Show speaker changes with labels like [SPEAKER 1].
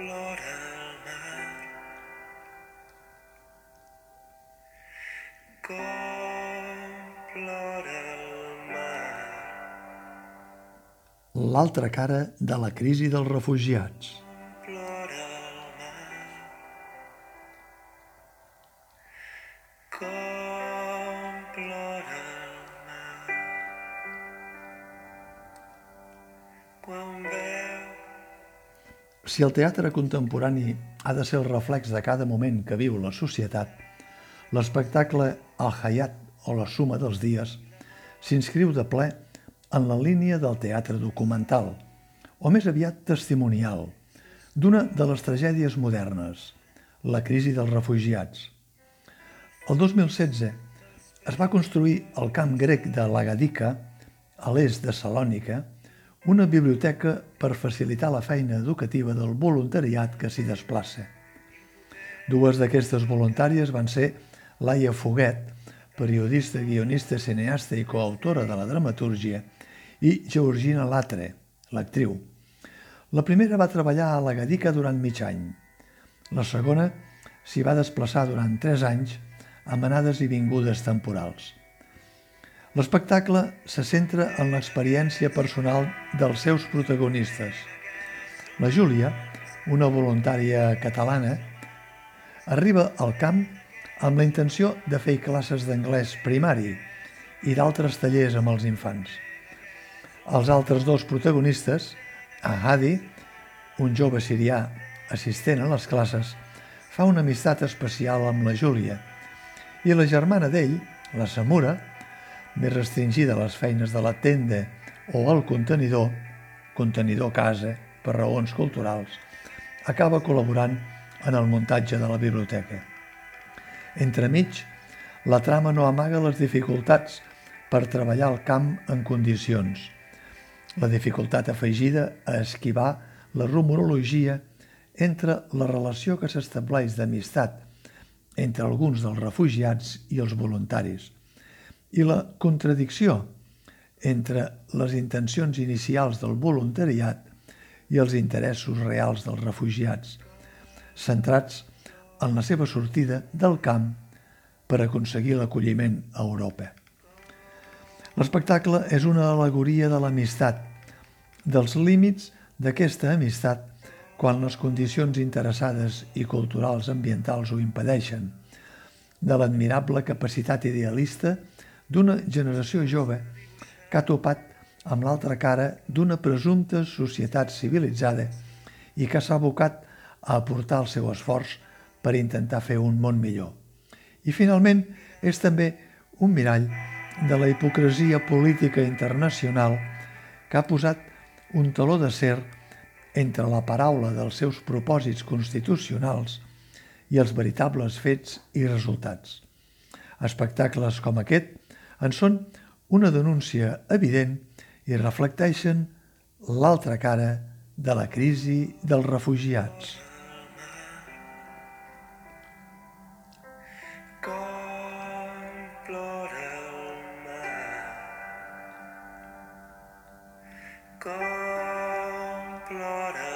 [SPEAKER 1] plora el mar. Com plora el mar.
[SPEAKER 2] L'altra cara de la crisi dels refugiats.
[SPEAKER 1] Plora el mar. Com plora el mar. Quan
[SPEAKER 2] Si el teatre contemporani ha de ser el reflex de cada moment que viu la societat, l'espectacle El Hayat o la suma dels dies s'inscriu de ple en la línia del teatre documental, o més aviat testimonial, d'una de les tragèdies modernes, la crisi dels refugiats. El 2016 es va construir al camp grec de Lagadica, a l'est de Salònica, una biblioteca per facilitar la feina educativa del voluntariat que s'hi desplaça. Dues d'aquestes voluntàries van ser Laia Foguet, periodista, guionista, cineasta i coautora de la dramatúrgia, i Georgina Latre, l'actriu. La primera va treballar a la Gadica durant mig any. La segona s'hi va desplaçar durant tres anys amb anades i vingudes temporals. L'espectacle se centra en l'experiència personal dels seus protagonistes. La Júlia, una voluntària catalana, arriba al camp amb la intenció de fer classes d'anglès primari i d'altres tallers amb els infants. Els altres dos protagonistes, Ahadi, un jove sirià assistent a les classes, fa una amistat especial amb la Júlia i la germana d'ell, la Samura, més restringida a les feines de la tenda o al contenidor, contenidor casa, per raons culturals, acaba col·laborant en el muntatge de la biblioteca. Entremig, la trama no amaga les dificultats per treballar al camp en condicions. La dificultat afegida a esquivar la rumorologia entre la relació que s'estableix d'amistat entre alguns dels refugiats i els voluntaris i la contradicció entre les intencions inicials del voluntariat i els interessos reals dels refugiats, centrats en la seva sortida del camp per aconseguir l'acolliment a Europa. L'espectacle és una alegoria de l'amistat, dels límits d'aquesta amistat quan les condicions interessades i culturals ambientals ho impedeixen, de l'admirable capacitat idealista d'una generació jove que ha topat amb l'altra cara d'una presumpta societat civilitzada i que s'ha abocat a aportar el seu esforç per intentar fer un món millor. I finalment és també un mirall de la hipocresia política internacional que ha posat un taló de ser entre la paraula dels seus propòsits constitucionals i els veritables fets i resultats. Espectacles com aquest en són una denúncia evident i reflecteixen l'altra cara de la crisi dels refugiats. com plora